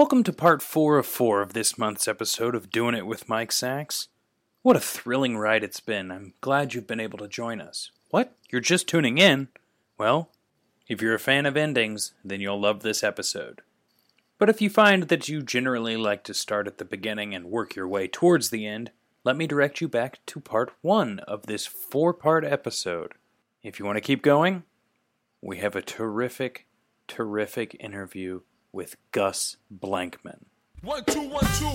Welcome to part four of four of this month's episode of Doing It with Mike Sacks. What a thrilling ride it's been. I'm glad you've been able to join us. What? You're just tuning in? Well, if you're a fan of endings, then you'll love this episode. But if you find that you generally like to start at the beginning and work your way towards the end, let me direct you back to part one of this four part episode. If you want to keep going, we have a terrific, terrific interview with Gus Blankman. One, two, one, two.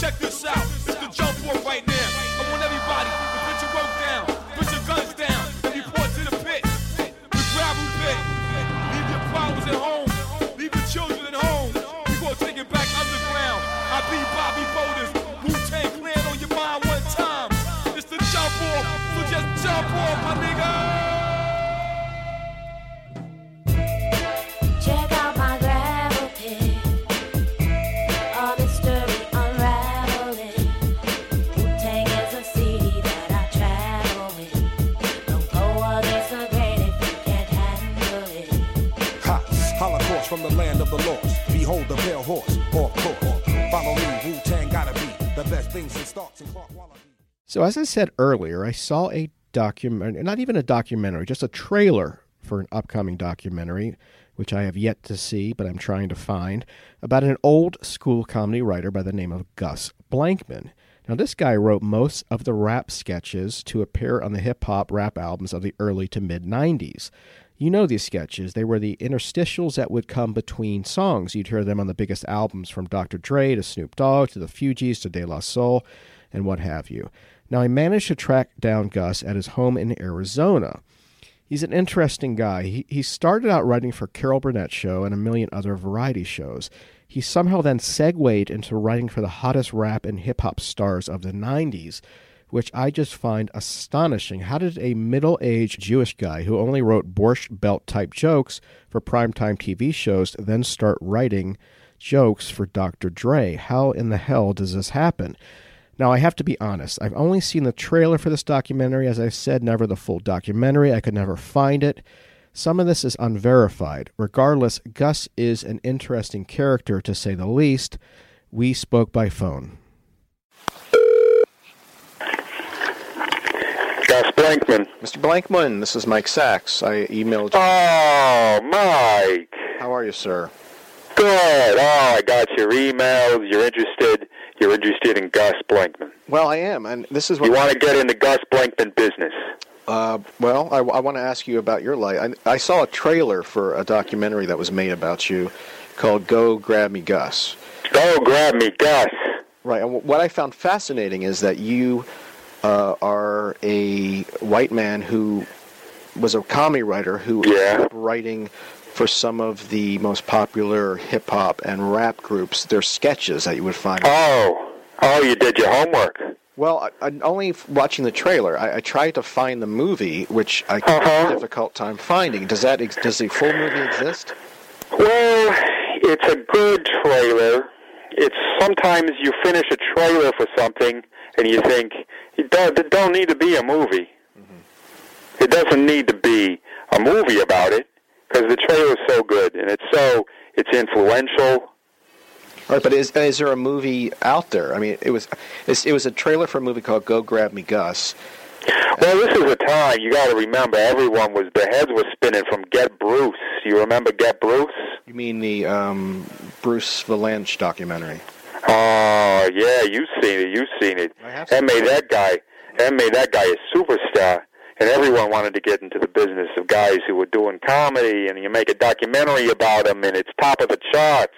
Check this out. It's the jump right now. I want everybody to put your rope down, put your guns down, and to the pit. The gravel pit. Leave your problems at home. Leave your children at home. We gonna take it back underground. I be Bobby Boulders. Wu-Tang Clan on your mind one time. It's the jump. So just jump off, my nigga. So, as I said earlier, I saw a documentary, not even a documentary, just a trailer for an upcoming documentary, which I have yet to see, but I'm trying to find, about an old school comedy writer by the name of Gus Blankman. Now, this guy wrote most of the rap sketches to appear on the hip hop rap albums of the early to mid 90s. You know these sketches. They were the interstitials that would come between songs. You'd hear them on the biggest albums from Dr. Dre to Snoop Dogg to the Fugees to De La Soul and what have you. Now, I managed to track down Gus at his home in Arizona. He's an interesting guy. He, he started out writing for Carol Burnett Show and a million other variety shows. He somehow then segued into writing for the hottest rap and hip hop stars of the 90s, which I just find astonishing. How did a middle aged Jewish guy who only wrote Borscht Belt type jokes for primetime TV shows then start writing jokes for Dr. Dre? How in the hell does this happen? Now, I have to be honest. I've only seen the trailer for this documentary. As I said, never the full documentary. I could never find it. Some of this is unverified. Regardless, Gus is an interesting character, to say the least. We spoke by phone. Gus Blankman. Mr. Blankman, this is Mike Sacks. I emailed you. Oh, Mike. How are you, sir? Good. Oh, I got your emails. You're interested. You're interested in Gus Blankman. Well, I am, and this is what You want to get into Gus Blankman business. Uh, well, I, I want to ask you about your life. I, I saw a trailer for a documentary that was made about you called "Go Grab Me, Gus." Go grab me, Gus. Right. And what I found fascinating is that you uh, are a white man who was a comedy writer who Yeah. writing for some of the most popular hip hop and rap groups their sketches that you would find. Oh. Oh, you did your homework. Well, I, I, only watching the trailer. I, I tried to find the movie, which I had Uh-huh. a difficult time finding. Does that ex- does the full movie exist? Well, it's a good trailer. it's sometimes you finish a trailer for something and you think it don't, it don't need to be a movie. It doesn't need to be a movie about it because the trailer is so good and it's so it's influential. All right, but is is there a movie out there? I mean, it was it's, it was a trailer for a movie called Go Grab Me Gus. Well, this is a time you got to remember. Everyone was the heads were spinning from Get Bruce. You remember Get Bruce? You mean the um, Bruce Vilanch documentary? Oh yeah, you've seen it. You've seen it. I have That made that guy. That made that guy a superstar. And everyone wanted to get into the business of guys who were doing comedy, and you make a documentary about them, and it's top of the charts.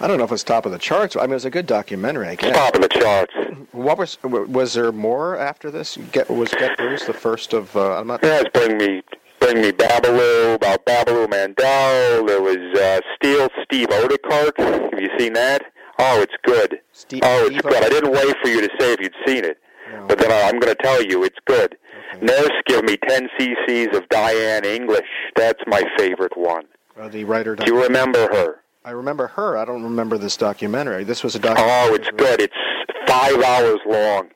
I don't know if it's top of the charts. I mean, it was a good documentary. I guess. top of the charts. What was was there more after this? Get was Get Bruce the first of? Uh, I'm not. Yeah, it's bring me, bring me Babaloo about Babaloo Mandel. There was uh, Steel Steve Oedekerk. Have you seen that? Oh, it's good. Steve- oh, it's Steve good. I didn't wait for you to say if you'd seen it, No. but then I, I'm going to tell you it's good. Nurse, give me 10 cc's of Diane English. That's my favorite one. Uh, the writer. Do you remember her? I remember her. I don't remember this documentary. This was a documentary. Oh, it's good. It's five hours long.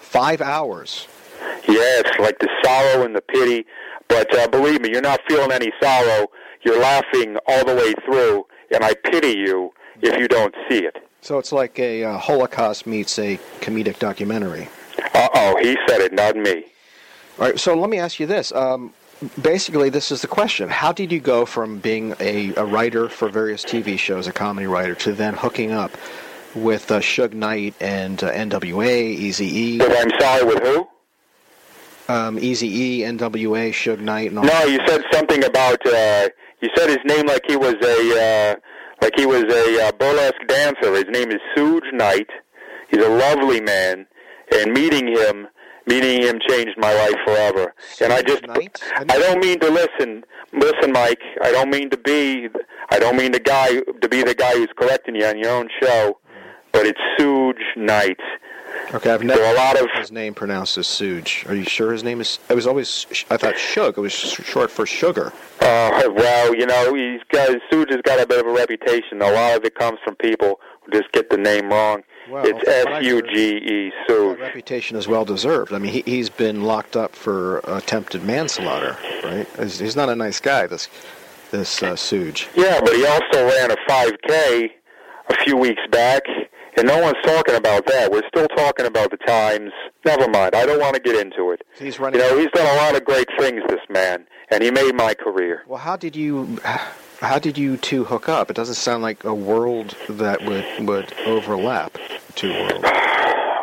Five hours. Yeah, it's like the sorrow and the pity. But uh, believe me, you're not feeling any sorrow. You're laughing all the way through, and I pity you if you don't see it. So it's like a uh, Holocaust meets a comedic documentary. Uh oh, he said it, not me. All right. So let me ask you this. Um, basically, this is the question: How did you go from being a, a writer for various TV shows, a comedy writer, to then hooking up with uh, Suge Knight and uh, NWA, Eazy E, But I'm sorry with who? um, Easy NWA, Suge Knight, and all? No, you said something about. Uh, you said his name like he was a uh, like he was a uh, burlesque dancer. His name is Suge Knight. He's a lovely man, and meeting him, meeting him changed my life forever. and I just, Knight? I I don't mean to listen. Listen, Mike. I don't mean to be. I don't mean the guy to be the guy who's correcting you on your own show. But it's Suge Knight. Okay, I've There never are a lot of his name pronounced as Suge. Are you sure his name is? It was always. I thought Suge. It was short for sugar. Uh, well, you know, he's got Suge has got a bit of a reputation. A lot of it comes from people who just get the name wrong. Well, it's F U G E. So I S U G reputation is well deserved. I mean, he, he's been locked up for attempted manslaughter. Right? He's, he's not a nice guy. This this uh, Suge. Yeah, but he also ran a 5K a few weeks back, and no one's talking about that. We're still talking about the times. Never mind. I don't want to get into it. He's running. You know, he's done a lot of great things, this man, and he made my career. Well, how did you how did you two hook up? It doesn't sound like a world that would would overlap. Two worlds.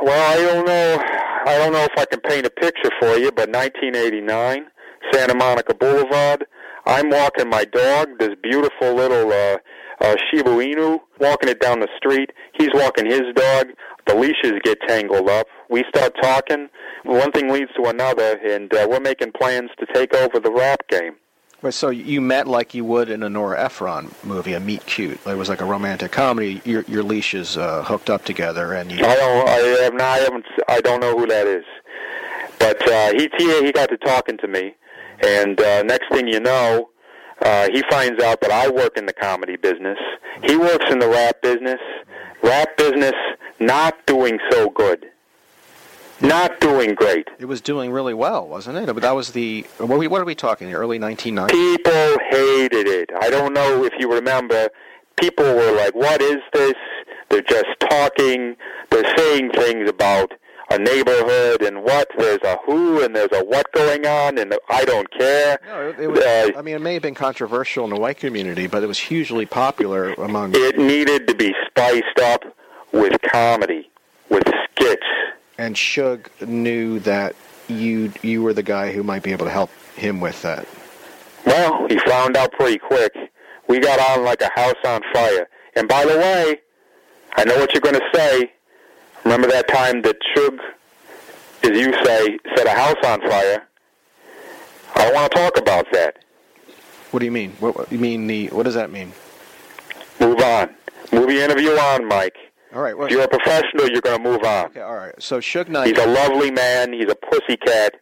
Well, I don't know. I don't know if I can paint a picture for you, but 1989, Santa Monica Boulevard. I'm walking my dog, this beautiful little uh, uh, Shiba Inu, walking it down the street. He's walking his dog. The leashes get tangled up. We start talking. One thing leads to another, and uh, we're making plans to take over the rap game. Wait, so you met like you would in a Nora Ephron movie, a Meet Cute. It was like a romantic comedy. Your your leashes uh, hooked up together, and you. I don't. I have not. I haven't. I don't know who that is. But uh, he he he got to talking to me, and uh, next thing you know, uh, he finds out that I work in the comedy business. He works in the rap business. Rap business not doing so good. Not doing great. It was doing really well, wasn't it? But that was the what are we, what are we talking? The early 1990s. People hated it. I don't know if you remember. People were like, "What is this?" They're just talking. They're saying things about a neighborhood and what. There's a who and there's a what going on, and I don't care. No, it, it was, Uh, I mean, it may have been controversial in the white community, but it was hugely popular among. it needed to be spiced up with comedy, with skits. And Shug knew that you you were the guy who might be able to help him with that. Well, he found out pretty quick. We got on like a house on fire. And by the way, I know what you're going to say. Remember that time that Shug, as you say, set a house on fire? I don't want to talk about that. What do you mean? What, what you mean the? What does that mean? Move on. Move your interview on, Mike. All right. Well, If you're a professional, you're going to move on. okay. All right. So Suge Knight, He's a lovely man. He's a pussycat.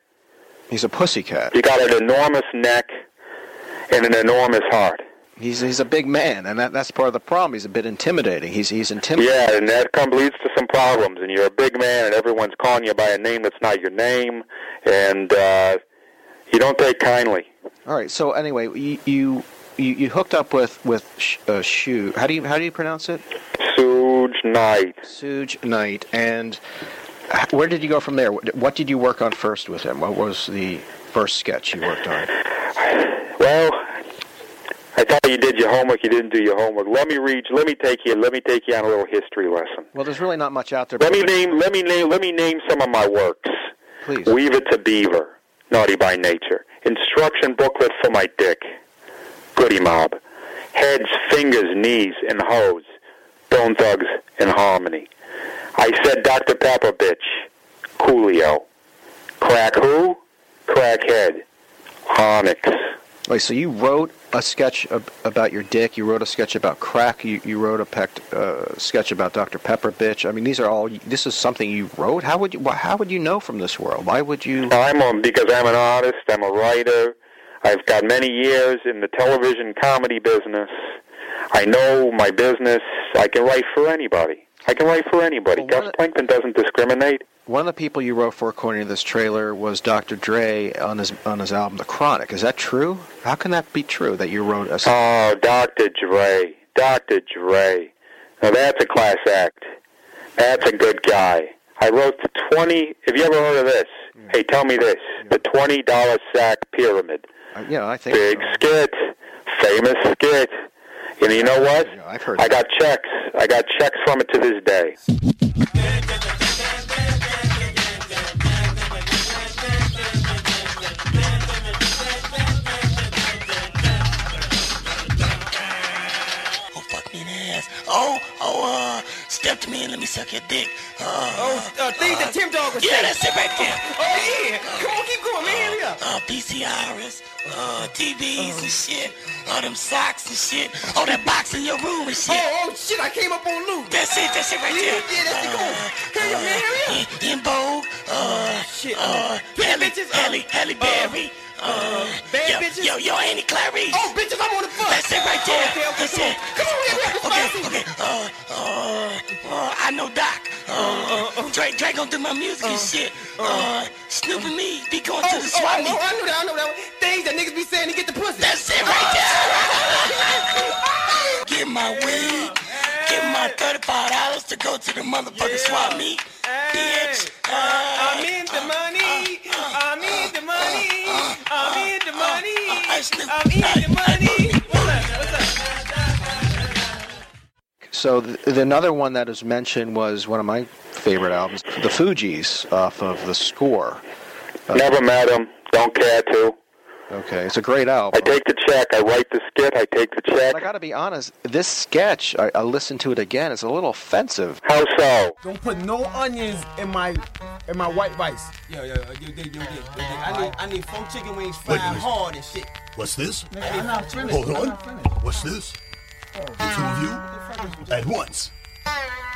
he's a pussycat. He got an enormous neck and an enormous heart. He's he's a big man, and that, that's part of the problem. He's a bit intimidating. He's he's intimidating. Yeah, and that comes leads to some problems. And you're a big man, and everyone's calling you by a name that's not your name, and uh, you don't take kindly. All right. So anyway, you you, you, you hooked up with with Sh- uh, Shu. How do you how do you pronounce it? Suge Knight. Suge Knight. And where did you go from there? What what did you work on first with him? What was the first sketch you worked on? Well, I thought you did your homework. You didn't do your homework. Let me read. Let me take you. Let me take you on a little history lesson. Well, there's really not much out there. Let me name. Let me name. Let me name some of my works. Please. Weave it to Beaver. Naughty by Nature. Instruction booklet for my dick. Goodie Mob. Heads, fingers, knees, and hoes. Bone Thugs in Harmony. I said Dr. Pepper, bitch. Coolio. Crack who? Crackhead. Onyx. Wait, so you wrote a sketch ab- about your dick. You wrote a sketch about crack. You, you wrote a pect, uh, sketch about Dr. Pepper, bitch. I mean, these are all. This is something you wrote. How would you? How would you know from this world? Why would you? I'm on because I'm an artist. I'm a writer. I've got many years in the television comedy business. I know my business. I can write for anybody. I can write for anybody. Well, Gus Plankton doesn't discriminate. One of the people you wrote for, according to this trailer, was Dr. Dre on his on his album The Chronic. Is that true? How can that be true that you wrote a? Oh, Dr. Dre. Dr. Dre. Now that's a class act. That's a good guy. I wrote the 20, have you ever heard of this? Hmm. Hey, tell me this. The $20 sack pyramid. Uh, yeah, I think. Big so. skit. Famous skit. And you know what? Yeah, I've heard I that. got checks. I got checks from it to this day. Step to me and let me suck your dick. Uh, Oh, uh, things that Tim Dog was yeah, saying. that's it right there. Oh, yeah. Come on, keep going, man. Hurry up. Uh, PCRs, uh, TVs and shit. All them socks and shit. All that box in your room and shit. Oh, oh, shit, I came up on loot. That's it, that's it right Yeah, there. yeah, that's it. Go. Hurry up, man, hurry up. Uh, in Vogue, uh, Shit. uh, Halle, bitches, uh, Halle, Halle Berry. Uh, bad yo, bitches? Yo, yo, Annie Clarice. Oh, bitches, I'm on the fuck. That's it right there. Okay, okay, That's come on. Come on, hurry up. Okay, okay. Uh, uh, uh, I know Doc. Uh, Dre, Dre gonna do my music and shit. Uh, Snoop and me be going Oh, to the swap oh, meet. oh, I know that, I know that. Things that niggas be saying to get the pussy. That's it right there. Get my weed. Give my thirty-five dollars to go to the motherfucking swap meet. Bitch. Uh, I'm in the money. I'm in the money. I'm in the money. Uh, hey, Snoop. I'm in the money. What's up? What's up? So th- the, another one that was mentioned was one of my favorite albums, The Fugees, off of the score. Uh, Never met him. Don't care to. Okay, it's a great album. I take the check. I write the skit. I take the check. But I got to be honest, this sketch, I, I listened to it again. It's a little offensive. How so? Don't put no onions in my in my white rice. Yo, yo, yo, yo, yo, yo, yo, I need I need four chicken wings fried Wait, wait. hard and shit. What's this? I'm not finished. Hold I'm on. not finished. What's this? The two of you at once.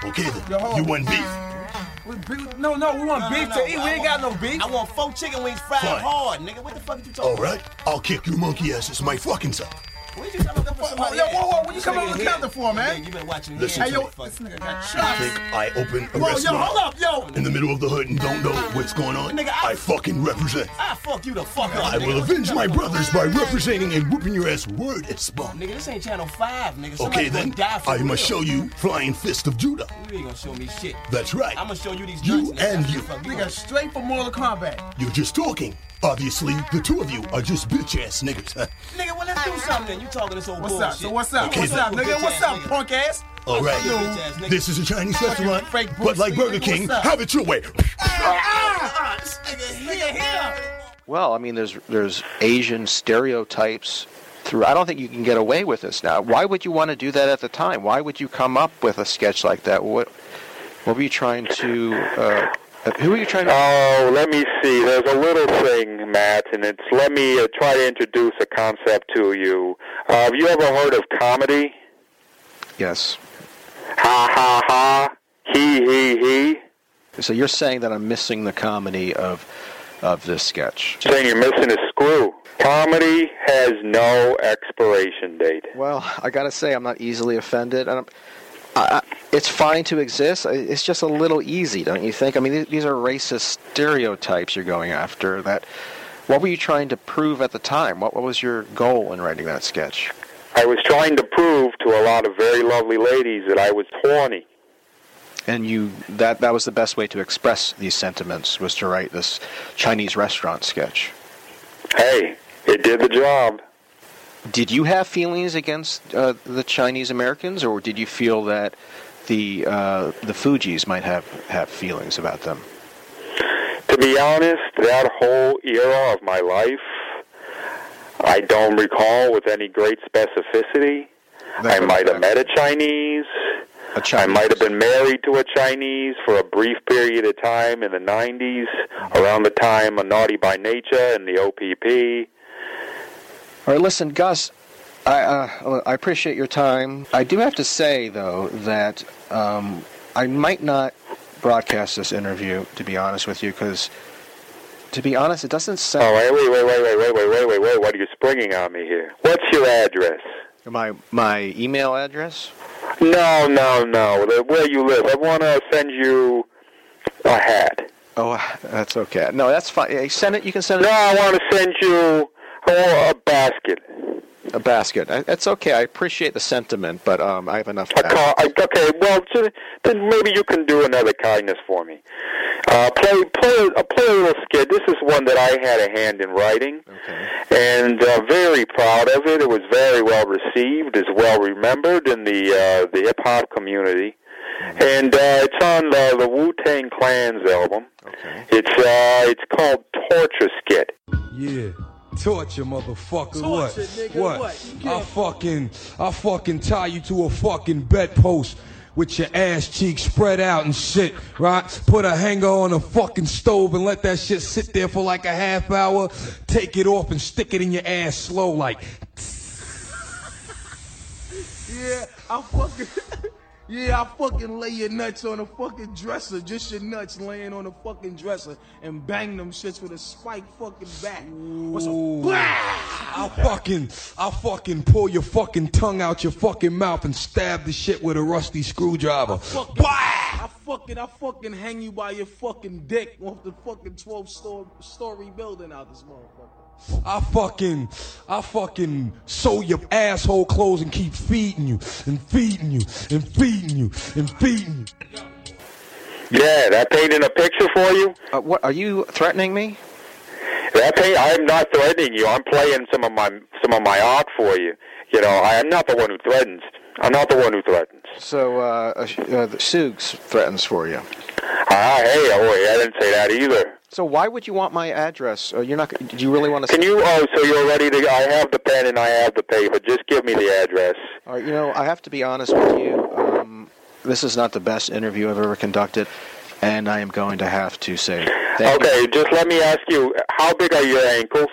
Okay then. hold You want beef? No, no, we want beef to eat. We ain't got no beef. I want four chicken wings fried Fine. hard, nigga. What the fuck are you talking All right. I'll kick your monkey asses my fucking self. What you coming up for somebody? Yo, whoa, whoa, what you coming up with the counter for, man? You been watching Listen Hey, yo, this nigga got You shots. think I open a yo, restaurant hold up, yo. in the middle of the hood and don't know what's going on? Nigga, I- I fucking represent. I fuck you the fuck up. I nigga. will avenge my brothers by representing and whooping your ass word as spawn. Nigga, this ain't Channel 5, nigga. Somebody Okay then, die for I real. must show you Flying Fist of Judah. You ain't gonna show me shit. That's right. I'm gonna show you these You nigga. and you. what the fuck Nigga, straight from Mortal Kombat. You're just talking. Obviously, the two of you are just bitch ass niggas. huh? Nigga, well, let's do something. You talking this old What's bullshit. up? So what's up? Okay, what's then. up, nigga? What's up, punk ass? All right. Yo, bitch ass nigga. This is a Chinese restaurant, fake but like Burger King, have it your way. Ah, this nigga here, here. Well, I mean, there's there's Asian stereotypes through. I don't think you can get away with this now. Why would you want to do that at the time? Why would you come up with a sketch like that? What what were you trying to? Uh, who are you trying to? Oh, let me see. There's a little thing, Matt, and it's let me uh, try to introduce a concept to you. Uh, have you ever heard of comedy? yes. Ha ha ha. He he he. So you're saying that I'm missing the comedy of of this sketch? Saying you're missing a screw. Comedy has no expiration date. Well, I gotta say, I'm not easily offended. I don't, I, it's fine to exist. It's just a little easy, don't you think? I mean, these- these are racist stereotypes you're going after. That. What were you trying to prove at the time? What, what was your goal in writing that sketch? I was trying to prove to a lot of very lovely ladies that I was horny. And you that that was the best way to express these sentiments was to write this Chinese restaurant sketch. Hey, it did the job. Did you have feelings against uh, the Chinese Americans, or did you feel that the uh, the Fugees might have, have feelings about them? To be honest, that whole era of my life, I don't recall with any great specificity. I might have met a Chinese. I might have been married to a Chinese for a brief period of time in the 90s, around the time of Naughty by Nature and the OPP. All right, listen, Gus. I uh, I appreciate your time. I do have to say though that um, I might not broadcast this interview. To be honest with you, because to be honest, it doesn't sound. Oh, wait, wait, wait, wait, wait, wait, wait, wait, wait, wait. What are you springing on me here? What's your address? My my email address. No, no, no. The, where you live. I want to send you a hat. Oh, that's okay. No, that's fine. Hey, Send it. You can send it. No, I want to send you oh, a basket. A basket. I- That's okay. I appreciate the sentiment, but um, I have enough. A car. I, okay, well, so then maybe you can do another kindness for me. Uh, play, play, uh, play a little skit. This is one that I had a hand in writing, and uh, very proud of it. It was very well received, is well remembered in the uh, the hip hop community, and uh, it's on the, the Wu Tang Clan's album. It's uh, it's called Torture Skit. Yeah. Torture, motherfucker. what? Nigga, What? what? I fucking, I fucking tie you to a fucking bedpost with your ass cheeks spread out and shit, right? Put a hanger on a fucking stove and let that shit sit there for like a half hour. Take it off and stick it in your ass slow, like. Yeah, I fucking. Yeah, I fucking lay your nuts on a fucking dresser, just your nuts laying on a fucking dresser, and bang them shits with a spike fucking bat. What's a I fucking, I fucking pull your fucking tongue out your fucking mouth and stab the shit with a rusty screwdriver. fucking, I fucking, I fucking hang you by your fucking dick off the fucking 12 story, story building out this motherfucker. I fucking, I fucking sew your asshole clothes and keep feeding you and feeding you and feeding you and feeding you. Yeah, that painting a picture for you. Uh, what are you threatening me? That paint. I'm not threatening you. I'm playing some of my some of my art for you. You know, I am not the one who threatens. I'm not the one who threatens. So uh, uh, sh- uh, the Sugs threatens for you. Ah, hey, oh, wait, I didn't say that either. So why would you want my address? Uh, you're not. Do you really want to? Can you? Oh, so you're ready to? I have the pen and I have the paper. Just give me the address. All right, you know, I have to be honest with you. Um, this is not the best interview I've ever conducted, and I am going to have to say thank okay, just let me ask you. How big are your ankles?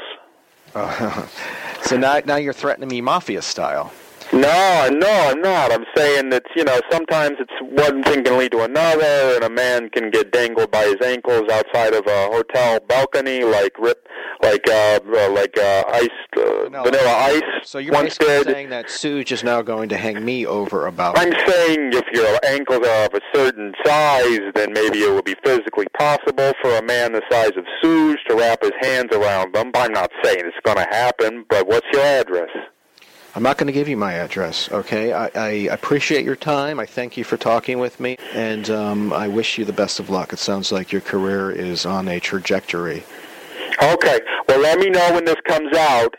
Uh, so now, now you're threatening me mafia style. No, no, I'm not. I'm saying that you know sometimes it's one thing can lead to another, and a man can get dangled by his ankles outside of a hotel balcony, like rip, like uh, uh like uh, ice, uh, vanilla ice. So you're once basically did. saying that Suge is now going to hang me over about. I'm saying if your ankles are of a certain size, then maybe it would be physically possible for a man the size of Suge to wrap his hands around them. I'm not saying it's going to happen, but what's your address? I'm not going to give you my address, okay? I, I appreciate your time. I thank you for talking with me, and um, I wish you the best of luck. It sounds like your career is on a trajectory. Okay. Well, let me know when this comes out.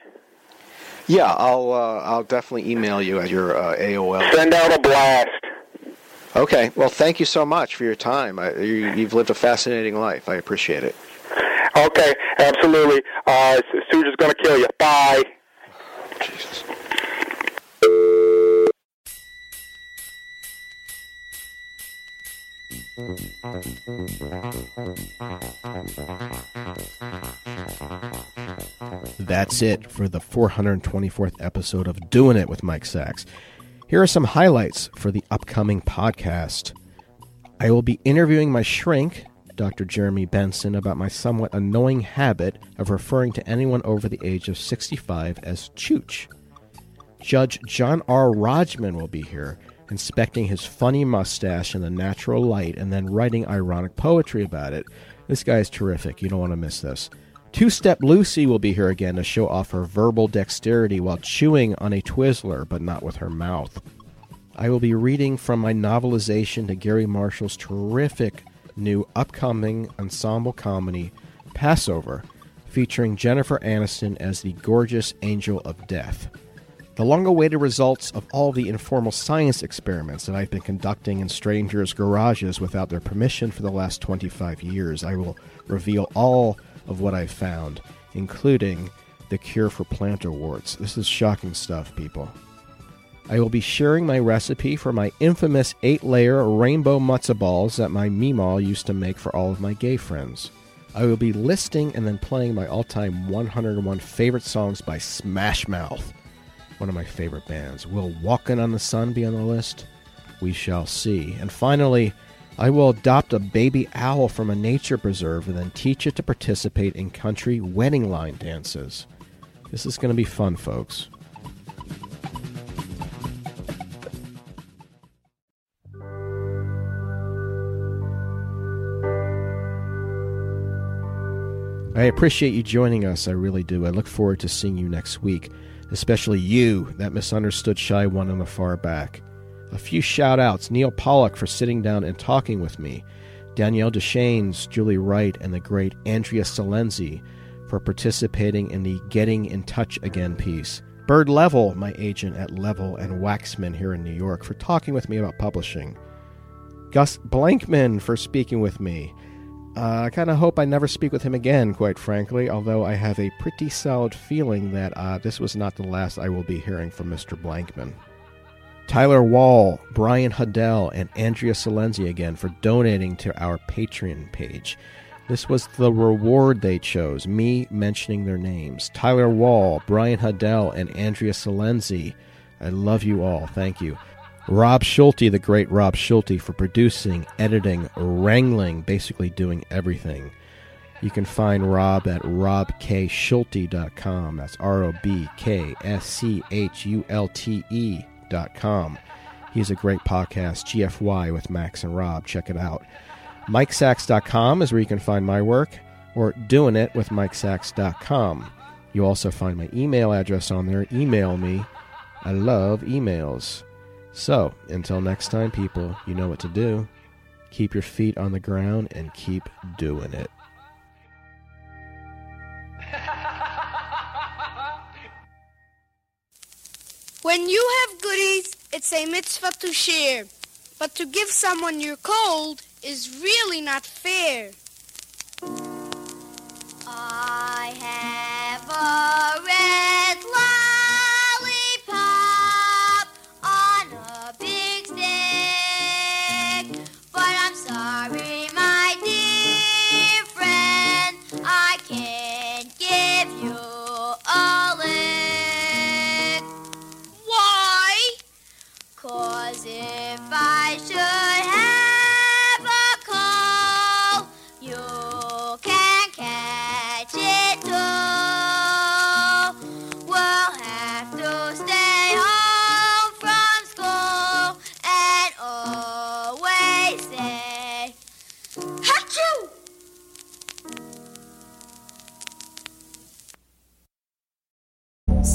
Yeah, I'll uh, I'll definitely email you at your uh, AOL. Send out a blast. Okay. Well, thank you so much for your time. I, you, you've lived a fascinating life. I appreciate it. Okay, absolutely. Uh, Suge is going to kill you. Bye. That's it for the 424th episode of Doing It with Mike Sacks. Here are some highlights for the upcoming podcast. I will be interviewing my shrink Dr. Jeremy Benson, about my somewhat annoying habit of referring to anyone over the age of 65 as Chooch. Judge John R. Rodgman will be here, inspecting his funny mustache in the natural light and then writing ironic poetry about it. This guy is terrific. You don't want to miss this. Two Step Lucy will be here again to show off her verbal dexterity while chewing on a Twizzler, but not with her mouth. I will be reading from my novelization to Garry Marshall's terrific new upcoming ensemble comedy, Passover, featuring Jennifer Aniston as the gorgeous angel of death. The long awaited results of all the informal science experiments that I've been conducting in strangers' garages without their permission for the last 25 years. I will reveal all of what I've found, including the cure for plantar warts. This is shocking stuff, people. I will be sharing my recipe for my infamous eight layer rainbow matzo balls that my Meemaw used to make for all of my gay friends. I will be listing and then playing my all time 101 favorite songs by Smash Mouth, one of my favorite bands. Will Walkin' on the Sun be on the list? We shall see. And finally, I will adopt a baby owl from a nature preserve and then teach it to participate in country wedding line dances. This is going to be fun, folks. I appreciate you joining us. I really do. I look forward to seeing you next week, especially you, that misunderstood shy one in the far back. A few shout outs Neil Pollock for sitting down and talking with me, Danielle Deschaines, Julie Wright, and the great Andrea Salenzi for participating in the Getting in Touch Again piece. Byrd Leavell, my agent at Leavell and Waxman here in New York, for talking with me about publishing. Gus Blankman for speaking with me. Uh, I kind of hope I never speak with him again, quite frankly, although I have a pretty solid feeling that uh, this was not the last I will be hearing from Mr. Blankman. Tyler Wall, Brian Huddell, and Andrea Salenzi again for donating to our Patreon page. This was the reward they chose, me mentioning their names. Tyler Wall, Brian Huddell, and Andrea Salenzi. I love you all. Thank you. Rob Schulte, the great Rob Schulte, for producing, editing, wrangling, basically doing everything. You can find Rob at robkschulte.com. That's R O B K S C H U L T E.com. He's a great podcast, GFY with Max and Rob. Check it out. MikeSacks.com is where you can find my work, or doing it with MikeSacks.com. You also find my email address on there. Email me. I love emails. So, until next time, people, you know what to do. Keep your feet on the ground and keep doing it. When you have goodies, it's a mitzvah to share. But to give someone your cold is really not fair. I have